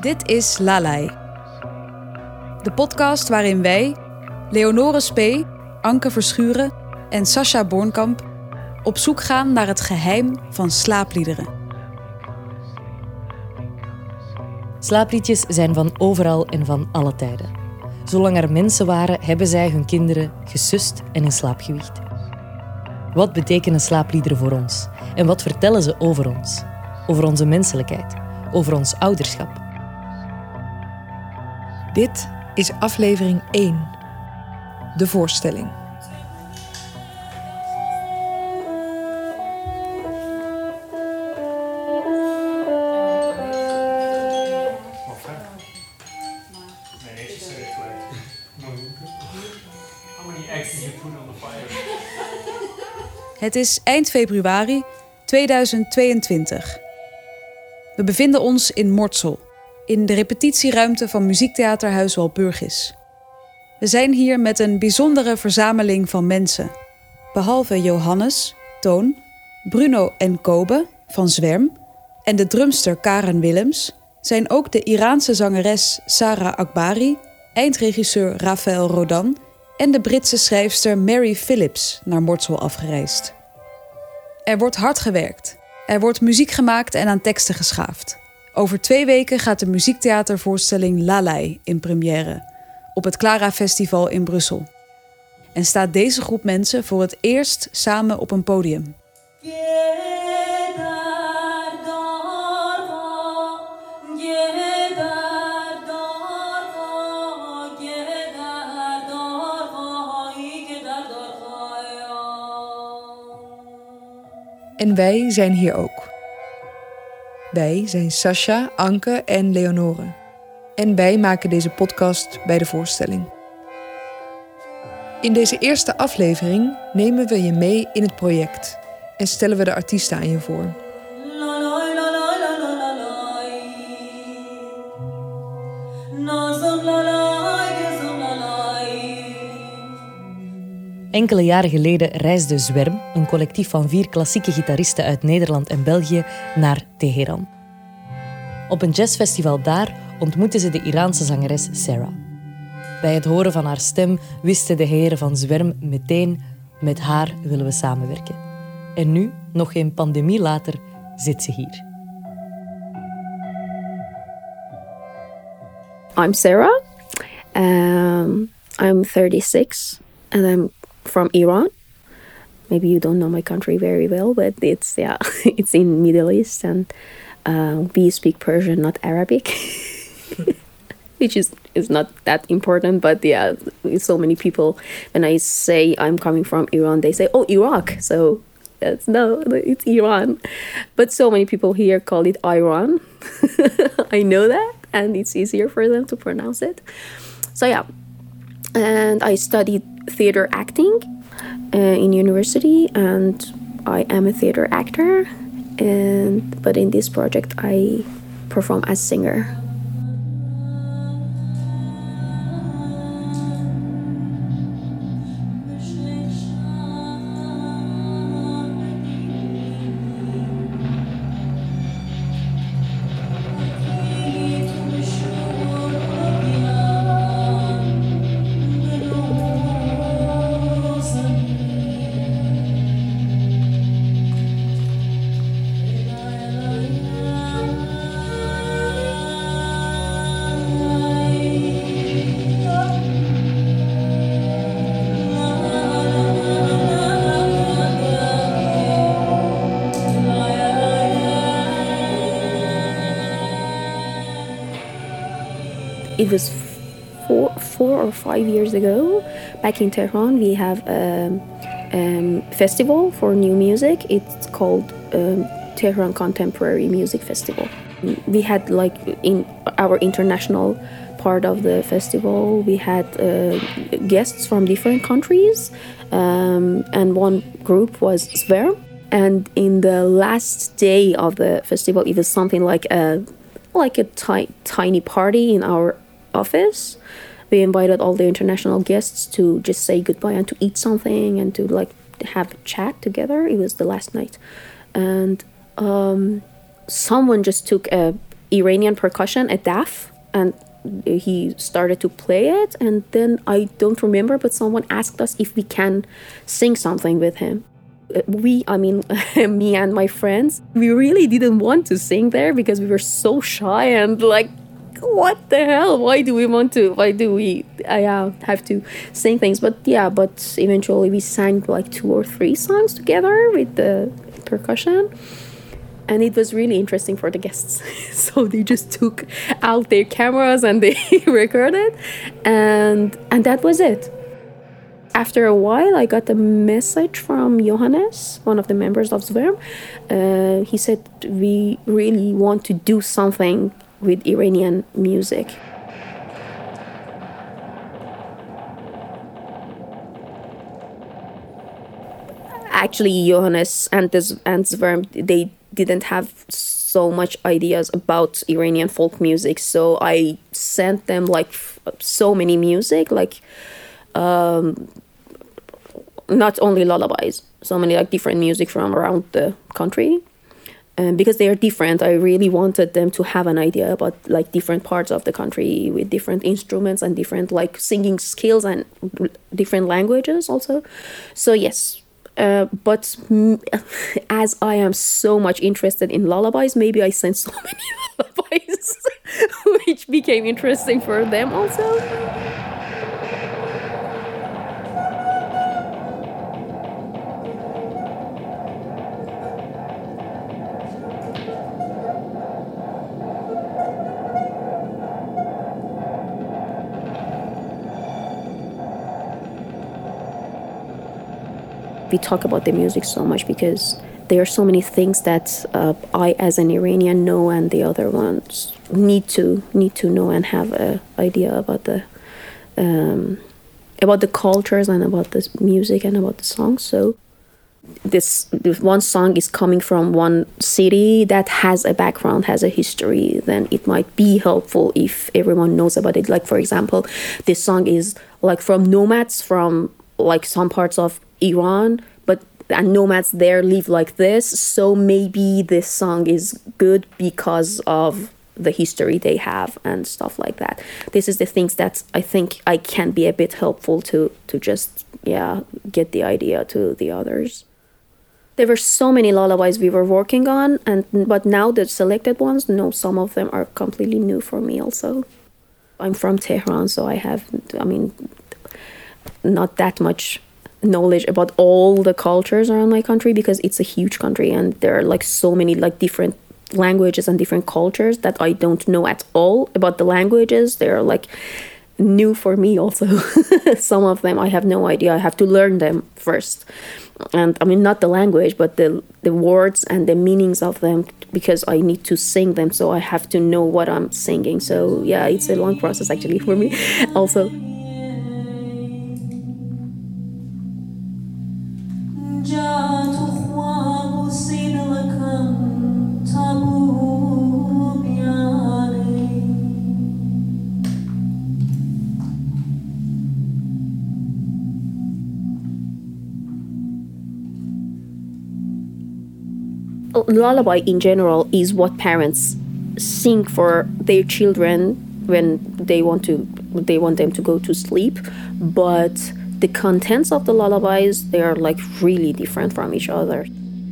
Dit is Lalai. De podcast waarin wij, Leonore Spee, Anke Verschuren en Sascha Bornkamp op zoek gaan naar het geheim van slaapliederen. Slaapliedjes zijn van overal en van alle tijden. Zolang er mensen waren, hebben zij hun kinderen gesust en in slaap gewiegd. Wat betekenen slaapliederen voor ons? En wat vertellen ze over ons? Over onze menselijkheid? Over ons ouderschap? Dit is aflevering 1. De voorstelling. Het is eind februari 2022. We bevinden ons in Mortsel, in de repetitieruimte van muziektheaterhuis Walpurgis. We zijn hier met een bijzondere verzameling van mensen. Behalve Johannes, Toon, Bruno en Kobe van Zwerm en de drumster Karen Willems zijn ook de Iraanse zangeres Sarah Akbari, eindregisseur Raphaël Rodan en de Britse schrijfster Mary Phillips naar Mortsel afgereisd. Er wordt hard gewerkt. Er wordt muziek gemaakt en aan teksten geschaafd. Over twee weken gaat de muziektheatervoorstelling Lalai in première op het Clara Festival in Brussel. En staat deze groep mensen voor het eerst samen op een podium. En wij zijn hier ook. Wij zijn Sascha, Anke en Leonore. En wij maken deze podcast bij de voorstelling. In deze eerste aflevering nemen we je mee in het project en stellen we de artiesten aan je voor. Enkele jaren geleden reisde Zwerm, een collectief van vier klassieke gitaristen uit Nederland en België, naar Teheran. Op een jazzfestival daar ontmoetten ze de Iraanse zangeres Sarah. Bij het horen van haar stem wisten de heren van Zwerm meteen: met haar willen we samenwerken. En nu, nog geen pandemie later, zit ze hier. I'm Sarah. Um, I'm 36 and I'm from Iran. Maybe you don't know my country very well, but it's yeah, it's in Middle East, and uh, we speak Persian, not Arabic, which is is not that important. But yeah, so many people when I say I'm coming from Iran, they say, "Oh, Iraq." So that's no, it's Iran. But so many people here call it Iran. I know that, and it's easier for them to pronounce it. So yeah, and I studied theater acting uh, in university, and I am a theater actor. And but in this project, I perform as singer. It was four, four or five years ago. Back in Tehran, we have a um, festival for new music. It's called um, Tehran Contemporary Music Festival. We had like in our international part of the festival, we had uh, guests from different countries, um, and one group was Zwerm. And in the last day of the festival, it was something like a like a ti- tiny party in our office. We invited all the international guests to just say goodbye and to eat something and to like have a chat together. It was the last night, and um, someone just took a Iranian percussion, a daf, and he started to play it. And then I don't remember, but someone asked us if we can sing something with him. Uh, we, I mean, me and my friends, we really didn't want to sing there because we were so shy and like what the hell? Why do we want to? Why do we? Uh, have to sing things. But yeah, but eventually we sang like two or three songs together with the percussion. And it was really interesting for the guests. so they just took out their cameras and they recorded, and and that was it. After a while, I got a message from Johannes, one of the members of Zwerm. Uh, he said, We really want to do something with Iranian music. Actually, Johannes and, Zwerm, they didn't have so much ideas about Iranian folk music, so I sent them like so many music, like um, not only lullabies, so many like different music from around the country um, because they are different. I really wanted them to have an idea about like different parts of the country with different instruments and different like singing skills and different languages also. So yes. Uh, but as I am so much interested in lullabies, maybe I sent so many lullabies, which became interesting for them also. We talk about the music so much because there are so many things that uh, I, as an Iranian, know, and the other ones need to need to know and have an idea about the um, about the cultures and about the music and about the songs. So this, this one song is coming from one city that has a background, has a history. Then it might be helpful if everyone knows about it. Like for example, this song is like from nomads from like some parts of Iran, but and nomads there live like this. So maybe this song is good because of the history they have and stuff like that. This is the things that I think I can be a bit helpful to to just yeah get the idea to the others. There were so many lullabies we were working on, and but now the selected ones, no, some of them are completely new for me also. I'm from Tehran, so I have, I mean, not that much knowledge about all the cultures around my country because it's a huge country and there are like so many like different languages and different cultures that I don't know at all about the languages. They're like new for me also. Some of them I have no idea. I have to learn them first. And I mean not the language but the the words and the meanings of them because I need to sing them so I have to know what I'm singing. So yeah, it's a long process actually for me also. Oh, lullaby in general is what parents sing for their children when they want to they want them to go to sleep but the contents of the lullabies they are like really different from each other.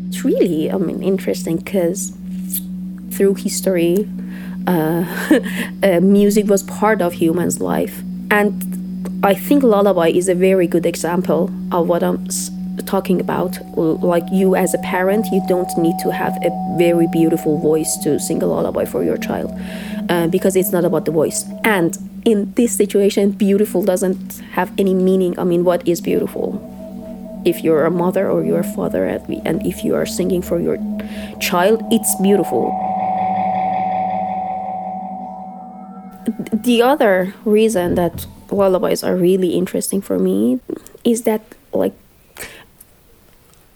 It's really i mean interesting because through history uh, uh, music was part of humans life. And i think lullaby is a very good example of what i'm talking about. Like you as a parent you don't need to have a very beautiful voice to sing a lullaby for your child uh, because it's not about the voice. And in this situation beautiful doesn't have any meaning. I mean what is beautiful? If you're a mother or you're a father and if you are singing for your child it's beautiful. The other reason that lullabies are really interesting for me is that like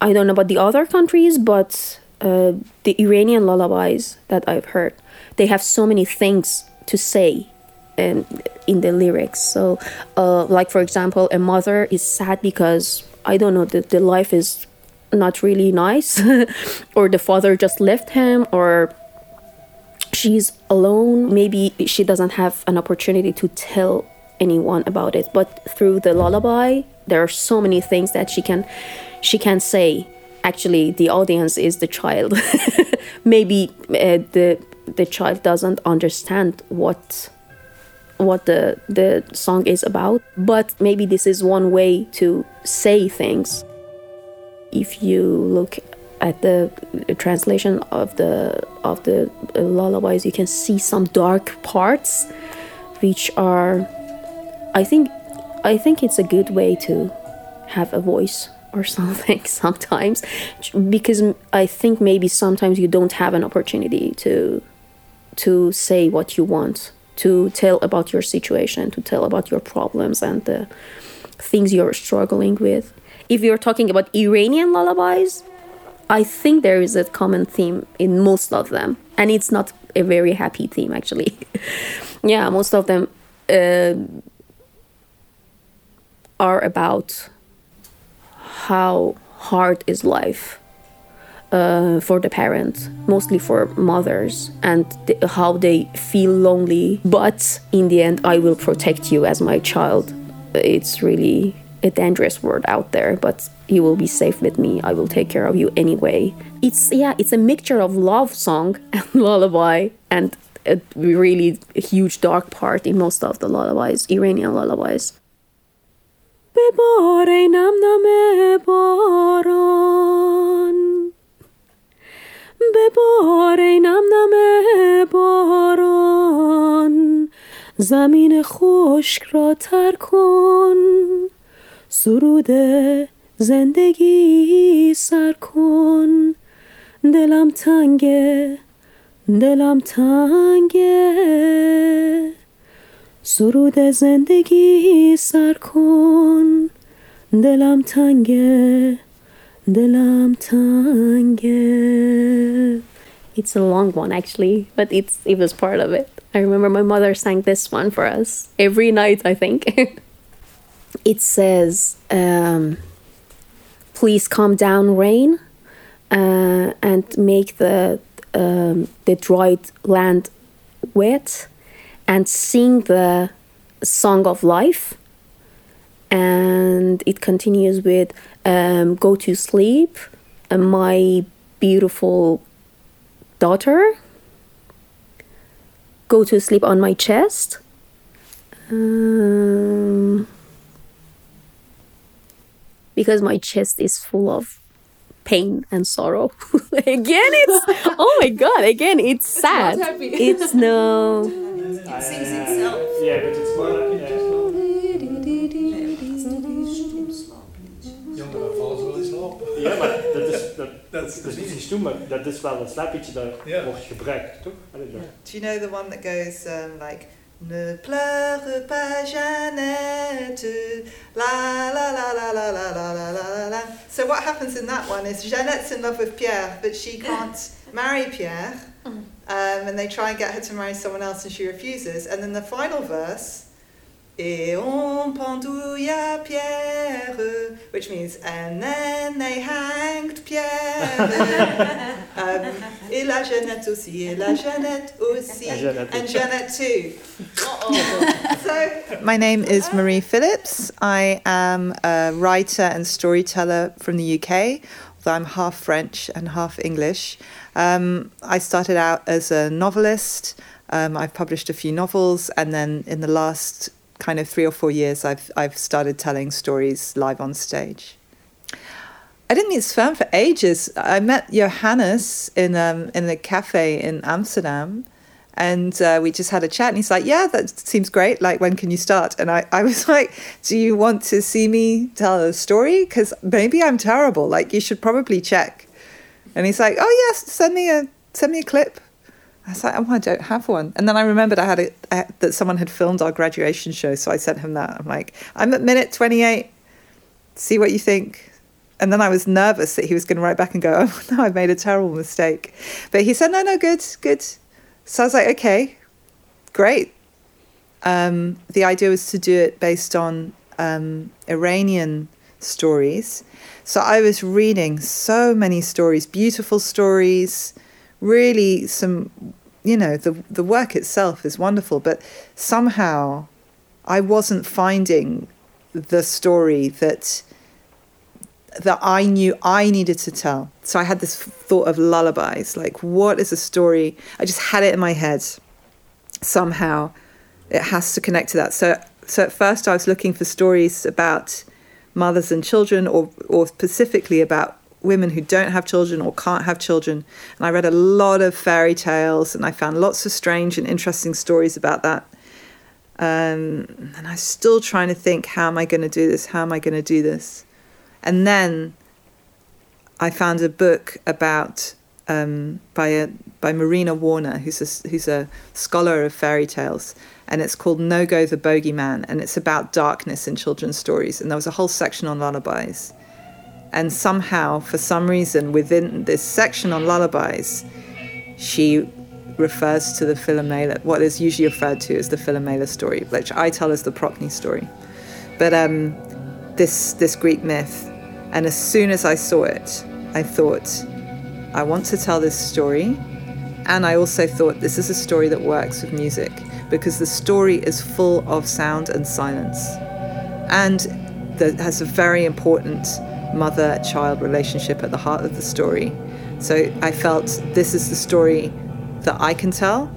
I don't know about the other countries, but uh, the Iranian lullabies that I've heard, they have so many things to say in, in the lyrics. So, uh, like for example, a mother is sad because I don't know the, the life is not really nice, or the father just left him, or she's alone. Maybe she doesn't have an opportunity to tell anyone about it. But through the lullaby, there are so many things that she can she can say. Actually, the audience is the child. maybe uh, the the child doesn't understand what what the the song is about but maybe this is one way to say things. If you look at the translation of the of the lullabies you can see some dark parts which are i think i think it's a good way to have a voice or something sometimes because i think maybe sometimes you don't have an opportunity to to say what you want to tell about your situation to tell about your problems and the things you're struggling with if you're talking about iranian lullabies I think there is a common theme in most of them, and it's not a very happy theme actually. yeah, most of them uh, are about how hard is life uh, for the parents, mostly for mothers, and th- how they feel lonely. But in the end, I will protect you as my child. It's really a dangerous word out there, but you will be safe with me. I will take care of you anyway. It's yeah, it's a mixture of love song and lullaby and a really huge dark part in most of the lullabies, Iranian lullabies. بباره نم نم باران بباره نم نم باران. زمین خشک را تر کن. سرود زندگی سر کن. دلم تنگه دلم تنگه سرود زندگی سر کن. دلم تنگه The lam Tange. It's a long one actually, but it's it was part of it. I remember my mother sang this one for us every night, I think. it says, um, please calm down rain uh, and make the um, the dried land wet and sing the song of life and it continues with, um, "Go to sleep, uh, my beautiful daughter. Go to sleep on my chest." Um, because my chest is full of pain and sorrow. again, it's oh my god! Again, it's sad. It's no. It sings itself. Yeah, is, dat, Dat is- dat is niet stoem, maar dat is wel een slaapje dat Ja. wordt gebruikt, toch? Allee, dat- Do you know the one that goes um, like Ne pleure pas Jeannette, la la la la la la la la la la la. So what happens in that one is Jeannette's in love with Pierre, but she can't marry Pierre, um, and they try and get her to marry someone else, and she refuses. And then the final verse, Et on pendouilla Pierre, which means and then they hanged Pierre. um, et la Jeannette aussi, et la Jeannette aussi, And Jeannette. and Jeannette too. so, my name is Marie Phillips. I am a writer and storyteller from the UK, although I'm half French and half English. Um, I started out as a novelist. Um, I've published a few novels, and then in the last kind of three or four years, I've I've started telling stories live on stage. I didn't meet Zwerm for ages. I met Johannes in um, in a cafe in Amsterdam, and uh, we just had a chat. And he's like, "Yeah, that seems great. Like, when can you start?" And I, I was like, "Do you want to see me tell a story? Because maybe I'm terrible. Like, you should probably check." And he's like, "Oh yes, send me a send me a clip." I was like, "Oh, I don't have one." And then I remembered I had a I, that someone had filmed our graduation show, so I sent him that. I'm like, "I'm at minute 28. See what you think." And then I was nervous that he was going to write back and go, "Oh no, I've made a terrible mistake." But he said, "No, no, good, good." So I was like, "Okay, great." Um, the idea was to do it based on um, Iranian stories. So I was reading so many stories, beautiful stories, really some you know, the the work itself is wonderful, but somehow I wasn't finding the story that that I knew I needed to tell. So I had this thought of lullabies, like what is a story? I just had it in my head. Somehow it has to connect to that. So so at first I was looking for stories about mothers and children or or specifically about women who don't have children or can't have children. And I read a lot of fairy tales and I found lots of strange and interesting stories about that. Um, and I was still trying to think, how am I going to do this? How am I going to do this? And then I found a book about um, by a by Marina Warner, who's a, who's a scholar of fairy tales, and it's called No Go the Bogeyman, and it's about darkness in children's stories. And there was a whole section on lullabies, and somehow, for some reason, within this section on lullabies, she refers to the Philomela, what is usually referred to as the Philomela story, which I tell as the Procne story. But um, this this Greek myth and as soon as I saw it, I thought, I want to tell this story. And I also thought this is a story that works with music because the story is full of sound and silence and that has a very important mother child relationship at the heart of the story. So I felt this is the story that I can tell,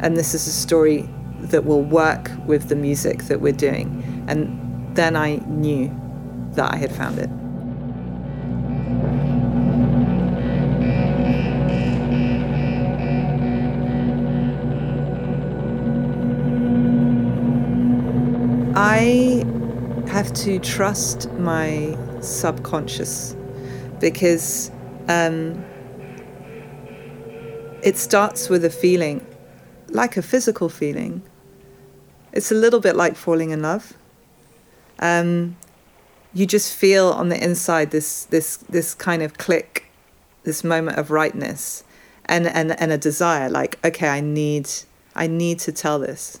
and this is a story that will work with the music that we're doing. And then I knew that I had found it. I have to trust my subconscious because um, it starts with a feeling, like a physical feeling. It's a little bit like falling in love. Um, you just feel on the inside this this this kind of click, this moment of rightness, and and and a desire. Like, okay, I need I need to tell this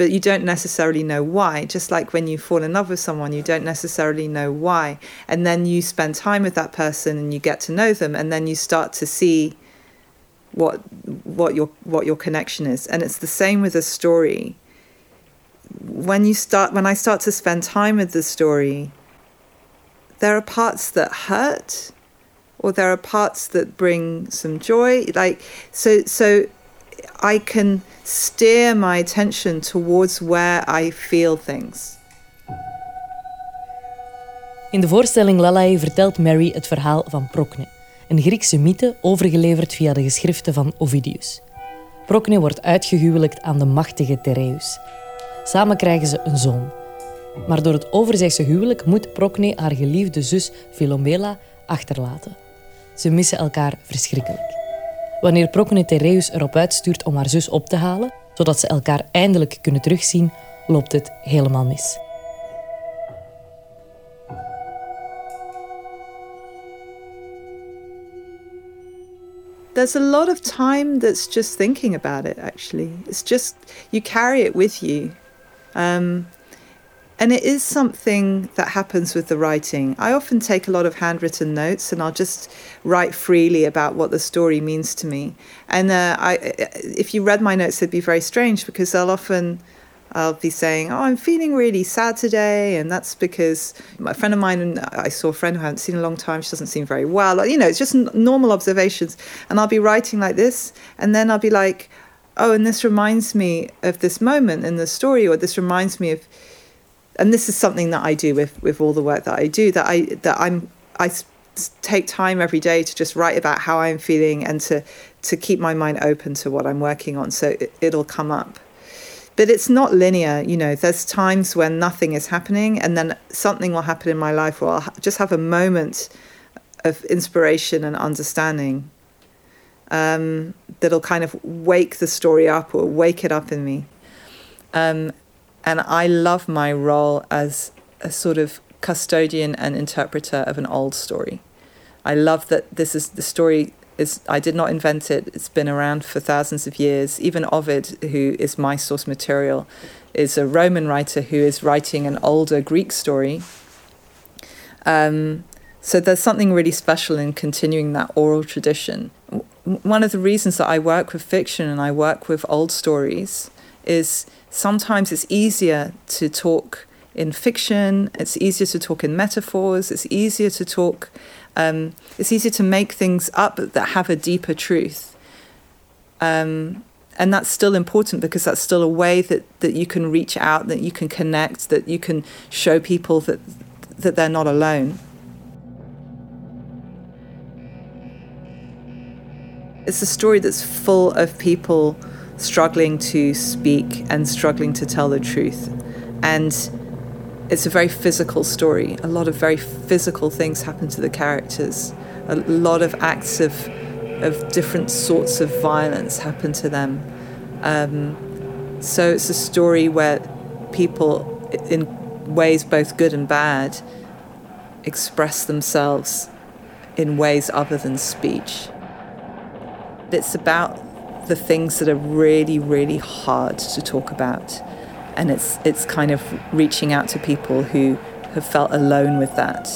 but you don't necessarily know why. Just like when you fall in love with someone, you don't necessarily know why. And then you spend time with that person and you get to know them, and then you start to see what what your what your connection is. And it's the same with a story. When you start when I start to spend time with the story, there are parts that hurt or there are parts that bring some joy. Like so so I can steer my attention towards where I feel things. In de voorstelling Lalae vertelt Mary het verhaal van Procne, een Griekse mythe overgeleverd via de geschriften van Ovidius. Procne wordt uitgehuwelijkt aan de machtige Tereus. Samen krijgen ze een zoon. Maar door het overzeese huwelijk moet Procne haar geliefde zus Philomela achterlaten. Ze missen elkaar verschrikkelijk. Wanneer Procne Tereus erop uitstuurt om haar zus op te halen, zodat ze elkaar eindelijk kunnen terugzien, loopt het helemaal mis. There's a lot of time that's just thinking about it, actually. It's just, you carry it with you. Um, and it is something that happens with the writing. I often take a lot of handwritten notes and I'll just write freely about what the story means to me. And uh, I, if you read my notes, they'd be very strange because they'll often. I'll be saying, "Oh, I'm feeling really sad today," and that's because my friend of mine. I saw a friend who I haven't seen in a long time. She doesn't seem very well. You know, it's just normal observations. And I'll be writing like this, and then I'll be like, "Oh, and this reminds me of this moment in the story, or this reminds me of." And this is something that I do with with all the work that I do that I that I'm I take time every day to just write about how I'm feeling and to to keep my mind open to what I'm working on so it, it'll come up. But it's not linear you know there's times when nothing is happening and then something will happen in my life where I'll just have a moment of inspiration and understanding um, that'll kind of wake the story up or wake it up in me. Um, and I love my role as a sort of custodian and interpreter of an old story. I love that this is the story is I did not invent it. It's been around for thousands of years. Even Ovid, who is my source material, is a Roman writer who is writing an older Greek story. Um, so there's something really special in continuing that oral tradition. one of the reasons that I work with fiction and I work with old stories is sometimes it's easier to talk in fiction, it's easier to talk in metaphors, it's easier to talk, um, it's easier to make things up that have a deeper truth. Um, and that's still important because that's still a way that, that you can reach out, that you can connect, that you can show people that that they're not alone. It's a story that's full of people struggling to speak and struggling to tell the truth. And it's a very physical story. A lot of very physical things happen to the characters. A lot of acts of, of different sorts of violence happen to them. Um, so it's a story where people, in ways both good and bad, express themselves in ways other than speech. It's about the things that are really, really hard to talk about. And it's, it's kind of reaching out to people who have felt alone with that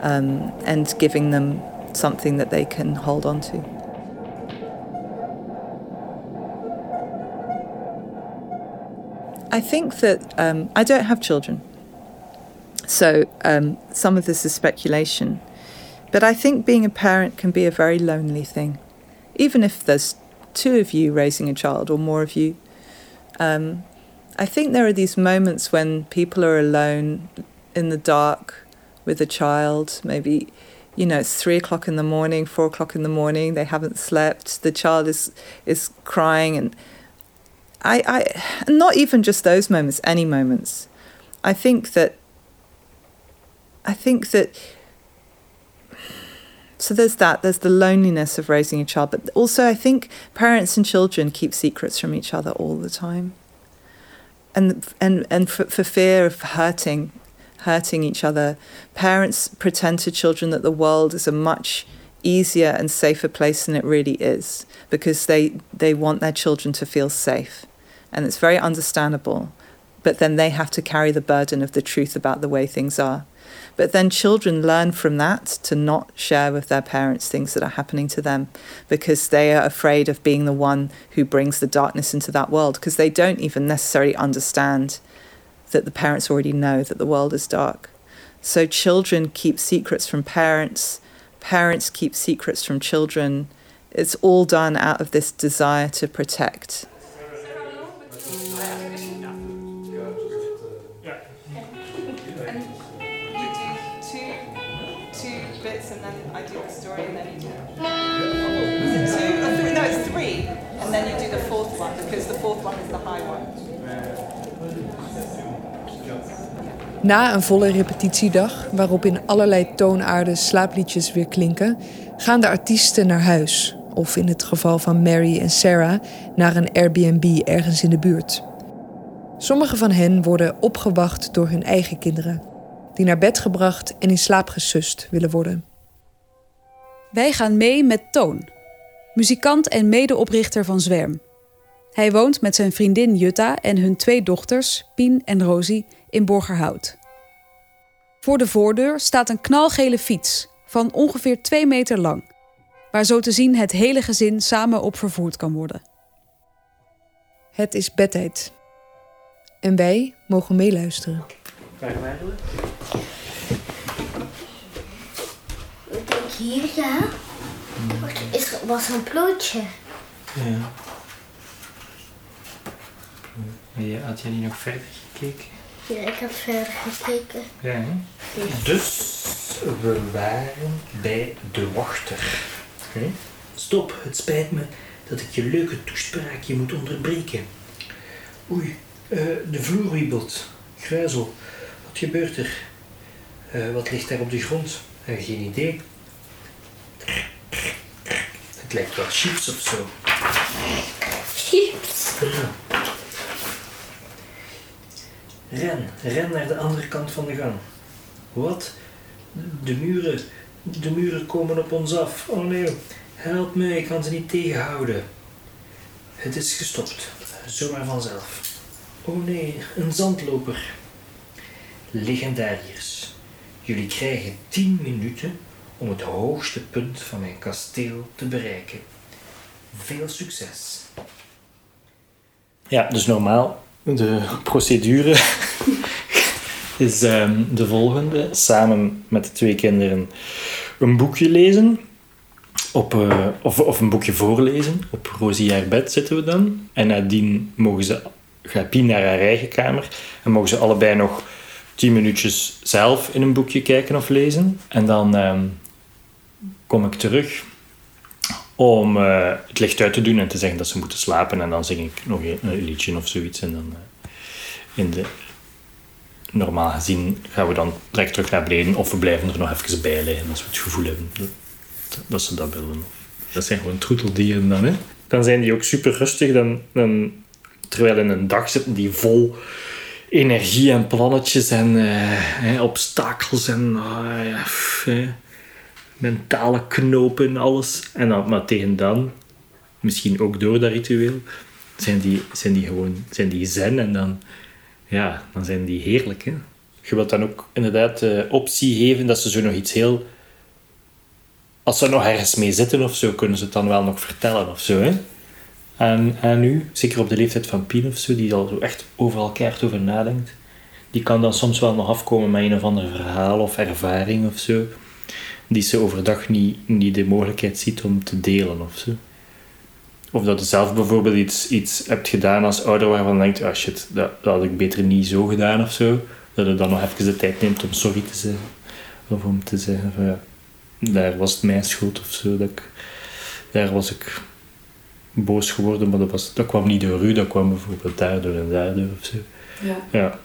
um, and giving them something that they can hold on to. I think that um, I don't have children. So um, some of this is speculation. But I think being a parent can be a very lonely thing. Even if there's two of you raising a child or more of you. Um, I think there are these moments when people are alone in the dark with a child. Maybe, you know, it's three o'clock in the morning, four o'clock in the morning, they haven't slept, the child is, is crying. And I, I, not even just those moments, any moments. I think that I think that so there's that there's the loneliness of raising a child but also i think parents and children keep secrets from each other all the time. And and and for, for fear of hurting hurting each other parents pretend to children that the world is a much easier and safer place than it really is because they they want their children to feel safe. And it's very understandable but then they have to carry the burden of the truth about the way things are but then children learn from that to not share with their parents things that are happening to them because they are afraid of being the one who brings the darkness into that world because they don't even necessarily understand that the parents already know that the world is dark. So children keep secrets from parents, parents keep secrets from children. It's all done out of this desire to protect. Na een volle repetitiedag, waarop in allerlei toonaarden slaapliedjes weer klinken, gaan de artiesten naar huis. Of in het geval van Mary en Sarah naar een Airbnb ergens in de buurt. Sommige van hen worden opgewacht door hun eigen kinderen, die naar bed gebracht en in slaap gesust willen worden. Wij gaan mee met Toon, muzikant en medeoprichter van Zwerm. Hij woont met zijn vriendin Jutta en hun twee dochters, Pien en Rosie, in Borgerhout. Voor de voordeur staat een knalgele fiets van ongeveer 2 meter lang, waar zo te zien het hele gezin samen op vervoerd kan worden. Het is bedtijd. En wij mogen meeluisteren. Krijg hem eigenlijk? Ik denk hier, ja. Is, was een plootje. Ja. Ja, had jij niet nog verder gekeken? Ja, ik heb verder gekeken. Ja. hè? Dus we waren bij de wachter. Hè? Stop, het spijt me dat ik je leuke toespraakje moet onderbreken. Oei, eh, de vloer wiebelt. Gruizel, wat gebeurt er? Eh, wat ligt daar op de grond? Eh, geen idee. Het lijkt wel chips of zo. Chips. Ja. Ren, ren naar de andere kant van de gang. Wat? De muren, de muren komen op ons af. Oh nee, help me, ik kan ze niet tegenhouden. Het is gestopt, zomaar vanzelf. Oh nee, een zandloper. Legendariërs, jullie krijgen 10 minuten om het hoogste punt van mijn kasteel te bereiken. Veel succes. Ja, dus normaal, de procedure is ehm, de volgende. Samen met de twee kinderen een boekje lezen. Op, eh, of, of een boekje voorlezen. Op Rosie haar bed zitten we dan. En nadien mogen ze, gaat Pien naar haar eigen kamer. En mogen ze allebei nog tien minuutjes zelf in een boekje kijken of lezen. En dan ehm, kom ik terug om eh, het licht uit te doen en te zeggen dat ze moeten slapen. En dan zing ik nog een, een liedje of zoiets. En dan eh, in de... Normaal gezien gaan we dan direct terug naar beneden of we blijven er nog even bij liggen als we het gevoel hebben dat, dat ze dat willen. Dat zijn gewoon troeteldieren dan. Hè? Dan zijn die ook super rustig. Dan, dan, terwijl in een dag zitten die vol energie en plannetjes en eh, obstakels en ah, ja, pff, mentale knopen en alles. En dan, maar tegen dan, misschien ook door dat ritueel, zijn die, zijn die gewoon zijn die zen en dan, ja, dan zijn die heerlijk. Hè? Je wilt dan ook inderdaad de optie geven dat ze zo nog iets heel... Als ze nog ergens mee zitten of zo, kunnen ze het dan wel nog vertellen of zo. Hè? aan, aan u, zeker op de leeftijd van Pien of zo, die al zo echt overal keihard over nadenkt, die kan dan soms wel nog afkomen met een of ander verhaal of ervaring of zo, die ze overdag niet, niet de mogelijkheid ziet om te delen of zo. Of dat je zelf bijvoorbeeld iets, iets hebt gedaan als ouder waarvan je denkt, ah shit, dat, dat had ik beter niet zo gedaan of zo. Dat je dan nog even de tijd neemt om sorry te zeggen. Of om te zeggen van ja, daar was het mijn schuld of zo. Dat ik, daar was ik boos geworden, maar dat, was, dat kwam niet door u, dat kwam bijvoorbeeld daardoor en daardoor of zo. Ja. Ja.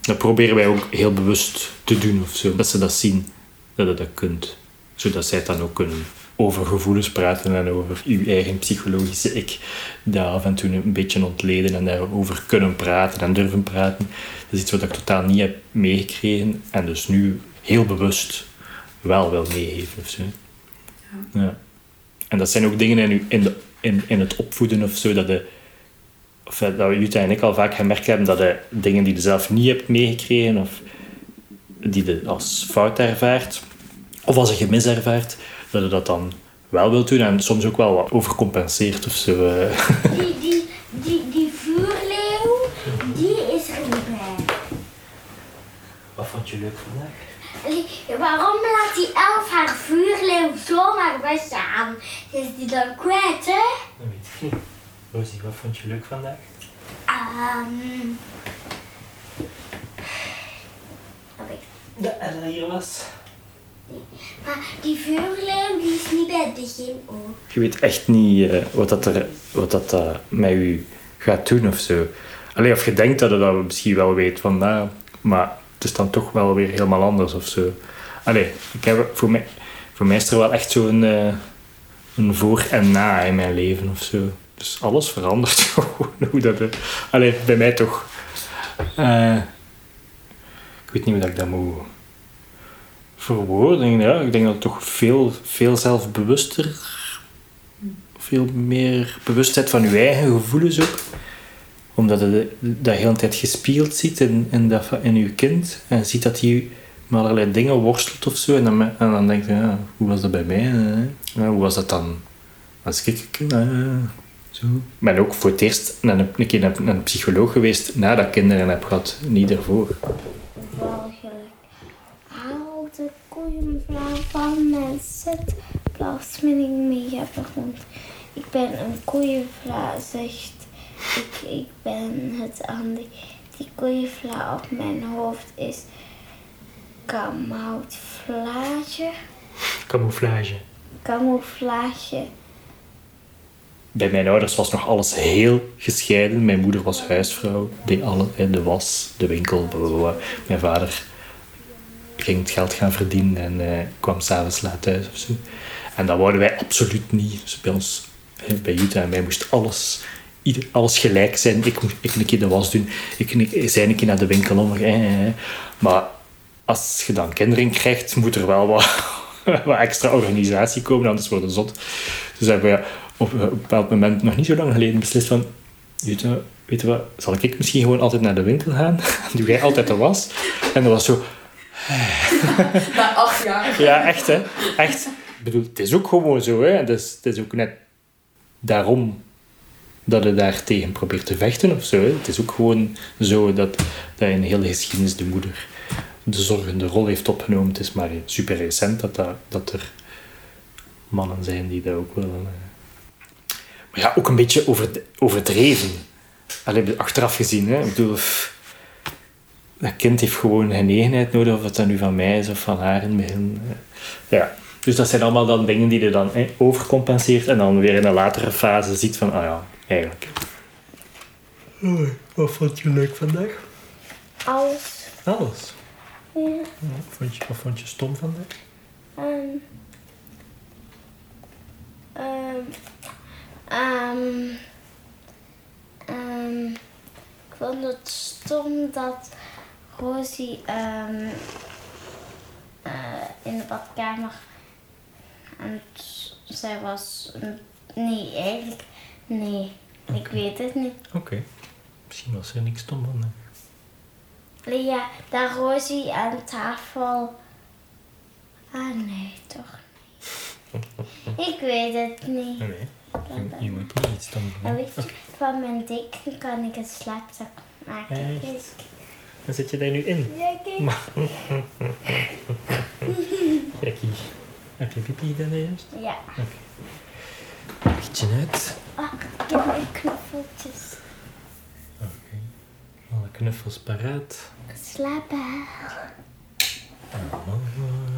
Dat proberen wij ook heel bewust te doen of zo. Dat ze dat zien, dat je dat kunt. Zodat zij het dan ook kunnen over gevoelens praten en over uw eigen psychologische ik. Dat af en toe een beetje ontleden en daarover kunnen praten en durven praten. Dat is iets wat ik totaal niet heb meegekregen en dus nu heel bewust wel wil meegeven of zo. Ja. En dat zijn ook dingen in, uw- in, de, in, in het opvoeden of zo, dat de of eh, dat Jutta en ik al vaak gemerkt hebben dat je dingen die je zelf niet hebt meegekregen of die je als fout ervaart of als een gemis ervaart, dat je dat dan wel wilt doen en soms ook wel wat overcompenseert of zo. eh. Die, die, die, die vuurleeuw, die is er niet bij. Wat vond je leuk vandaag? Waarom laat die elf haar vuurleeuw zomaar wegstaan? Is die dan kwijt, hè? Dat weet ik niet. Rosie, wat vond je leuk vandaag? Ehm. Ella hier was. Maar die vuurleeuw die is niet bij het begin ook. Je weet echt niet eh, wat, dat er, wat dat eh, met u gaat doen of zo. Alleen of je denkt dat je dat misschien wel weet van nou, maar het is dan toch wel weer helemaal anders of zo. Allee, ik heb, voor, mij, voor mij is er wel echt zo'n eh, een voor en na in mijn leven of zo. Dus alles verandert gewoon. Hoe dat, allee, bij mij toch. Eh, ik weet niet hoe dat ik dat moet verwoorden. Ja, ik denk dat het toch veel, veel zelfbewuster veel meer bewustheid van je eigen gevoelens ook. Omdat je dat heel de tijd gespiegeld ziet in, in, dat, in je kind. En ziet dat hij met allerlei dingen worstelt of zo. En dan, en dan denk je, ja, hoe was dat bij mij? Ja, hoe was dat dan als ik... eh, zo. Ik ben ook voor het eerst een, keer een psycholoog geweest nadat ik kinderen heb gehad. Niet ervoor. Haal de koeienvlaag van mijn zitplaats met ik mee heb rond. Ik ben een koeienvla, zegt ik. Ik ben het aan die, die koeienvla op mijn hoofd is camouflage. Camouflage. Camouflage. Bij mijn ouders was nog alles heel gescheiden. Mijn moeder was huisvrouw, deed alle, de was, de winkel. blablabla. Mijn vader ging het geld gaan verdienen en eh, kwam s'avonds laat thuis of zo. En dat wouden wij absoluut niet. Dus bij ons, hè, bij Jutta en mij moest alles, alles gelijk zijn. Ik moest ik een keer de was doen, ik, ik een keer naar de winkel om. Maar als je dan kinderen krijgt, moet er wel wat, wat extra organisatie komen, anders wordt het zot. Dus hebben we op een bepaald moment, nog niet zo lang geleden, beslist van... Jutta, weet je wat, zal ik misschien gewoon altijd naar de winkel gaan? Doe jij altijd de was? En dat was zo... Na acht jaar. Ja, echt hè. Echt. Ik bedoel, het is ook gewoon zo hè. Het is, het is ook net daarom dat je daar tegen probeert te vechten of zo. Hè. Het is ook gewoon zo dat, dat in de geschiedenis de moeder de zorgende rol heeft opgenomen. Het is maar super recent dat, dat, dat er mannen zijn die dat ook willen. eh. Maar ja, ook een beetje over, overdreven. Allee, achteraf gezien, hè. Ik bedoel, dat kind heeft gewoon genegenheid nodig, of het dan nu van mij is of van haar in het begin. Ja. Dus dat zijn allemaal dan dingen die je dan overcompenseert en dan weer in een latere fase ziet van, ah ja, eigenlijk. Wat vond je leuk vandaag? Alles. Alles. Ja. Wat vond je, wat vond je stom vandaag? Ehm. Ehm. Ehm. ehm, ik vond het stom dat Rosie ehm, eh, in de badkamer en zij was nee eigenlijk nee ik weet het niet Oké. Misschien was er niks stom vandaag. Lia, daar Rosie aan tafel. Ah nee, toch niet. Ik weet het niet. Nee, je, je moet niet iets stom En doen. weet je, van mijn deken kan ik een slaapzak maken. Hey. Dan zit je daar nu in. ja, kijk. Gekkie. Heb je pipi dan eerst? Ja. Lichtje uit. Ah, ik heb mijn knuffeltjes. Oké. Alle knuffels paraat. Slapen. Amor,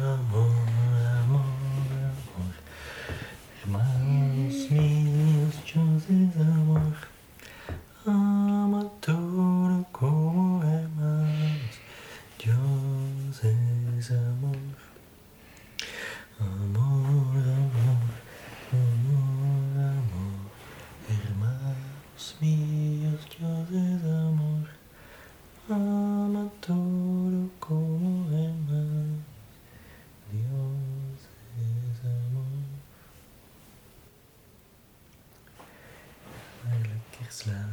amor, amor, amor. Hermanos míos, es amor. Ama todo como Maar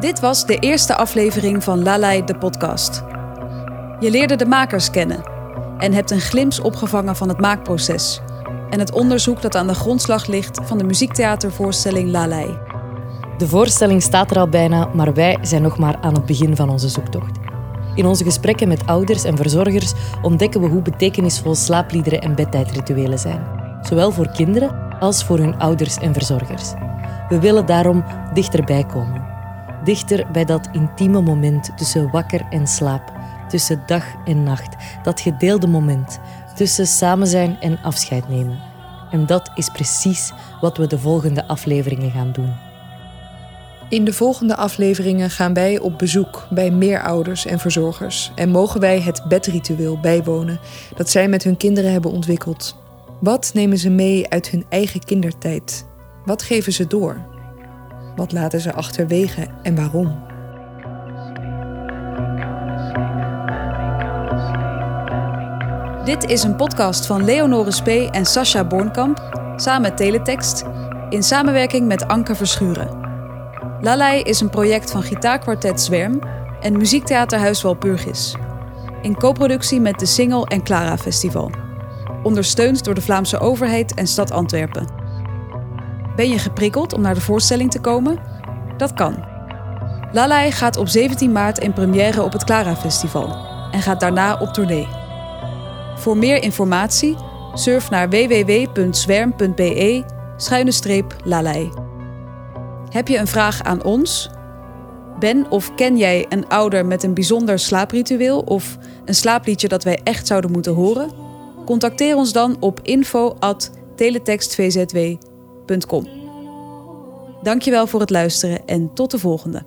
Dit was de eerste aflevering van Lalai de podcast. Je leerde de makers kennen en hebt een glimp opgevangen van het maakproces en het onderzoek dat aan de grondslag ligt van de muziektheatervoorstelling Lalai. De voorstelling staat er al bijna, maar wij zijn nog maar aan het begin van onze zoektocht. In onze gesprekken met ouders en verzorgers ontdekken we hoe betekenisvol slaapliederen en bedtijdrituelen zijn. Zowel voor kinderen als voor hun ouders en verzorgers. We willen daarom dichterbij komen. Dichter bij dat intieme moment tussen wakker en slaap, tussen dag en nacht. Dat gedeelde moment tussen samen zijn en afscheid nemen. En dat is precies wat we de volgende afleveringen gaan doen. In de volgende afleveringen gaan wij op bezoek bij meer ouders en verzorgers en mogen wij het bedritueel bijwonen dat zij met hun kinderen hebben ontwikkeld. Wat nemen ze mee uit hun eigen kindertijd? Wat geven ze door? Wat laten ze achterwege en waarom? Dit is een podcast van Leonore Spee en Sascha Bornkamp, samen met Teletext, in samenwerking met Anke Verschuren. Lalai is een project van gitaarkwartet Zwerm en muziektheaterhuis Walpurgis. In co-productie met de Singel en Clara Festival. Ondersteund door de Vlaamse overheid en stad Antwerpen. Ben je geprikkeld om naar de voorstelling te komen? Dat kan. Lalai gaat op 17 maart in première op het Clara Festival en gaat daarna op tournee. Voor meer informatie surf naar www.zwerm.be lalai. Heb je een vraag aan ons? Ben of ken jij een ouder met een bijzonder slaapritueel of een slaapliedje dat wij echt zouden moeten horen? Contacteer ons dan op info@teletextvzw.com. Dankjewel voor het luisteren en tot de volgende.